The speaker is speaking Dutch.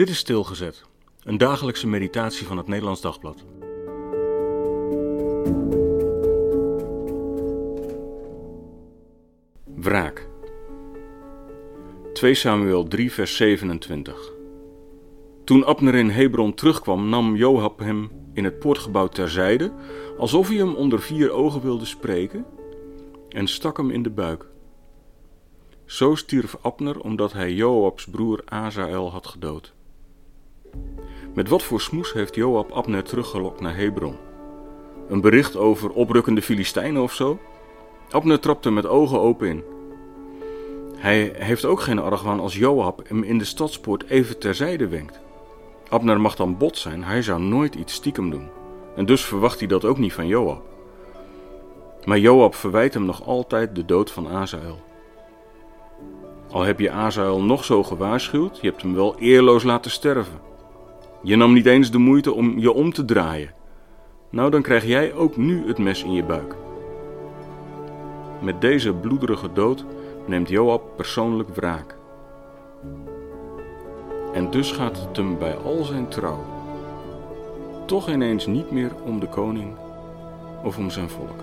Dit is Stilgezet, een dagelijkse meditatie van het Nederlands Dagblad. Wraak. 2 Samuel 3 vers 27 Toen Abner in Hebron terugkwam, nam Joab hem in het poortgebouw terzijde, alsof hij hem onder vier ogen wilde spreken, en stak hem in de buik. Zo stierf Abner omdat hij Joabs broer Azael had gedood. Met wat voor smoes heeft Joab Abner teruggelokt naar Hebron? Een bericht over oprukkende Filistijnen of zo? Abner trapte met ogen open in. Hij heeft ook geen argwaan als Joab hem in de stadspoort even terzijde wenkt. Abner mag dan bot zijn, hij zou nooit iets stiekem doen. En dus verwacht hij dat ook niet van Joab. Maar Joab verwijt hem nog altijd de dood van Azael. Al heb je Azael nog zo gewaarschuwd, je hebt hem wel eerloos laten sterven. Je nam niet eens de moeite om je om te draaien. Nou, dan krijg jij ook nu het mes in je buik. Met deze bloederige dood neemt Joab persoonlijk wraak. En dus gaat het hem bij al zijn trouw toch ineens niet meer om de koning of om zijn volk.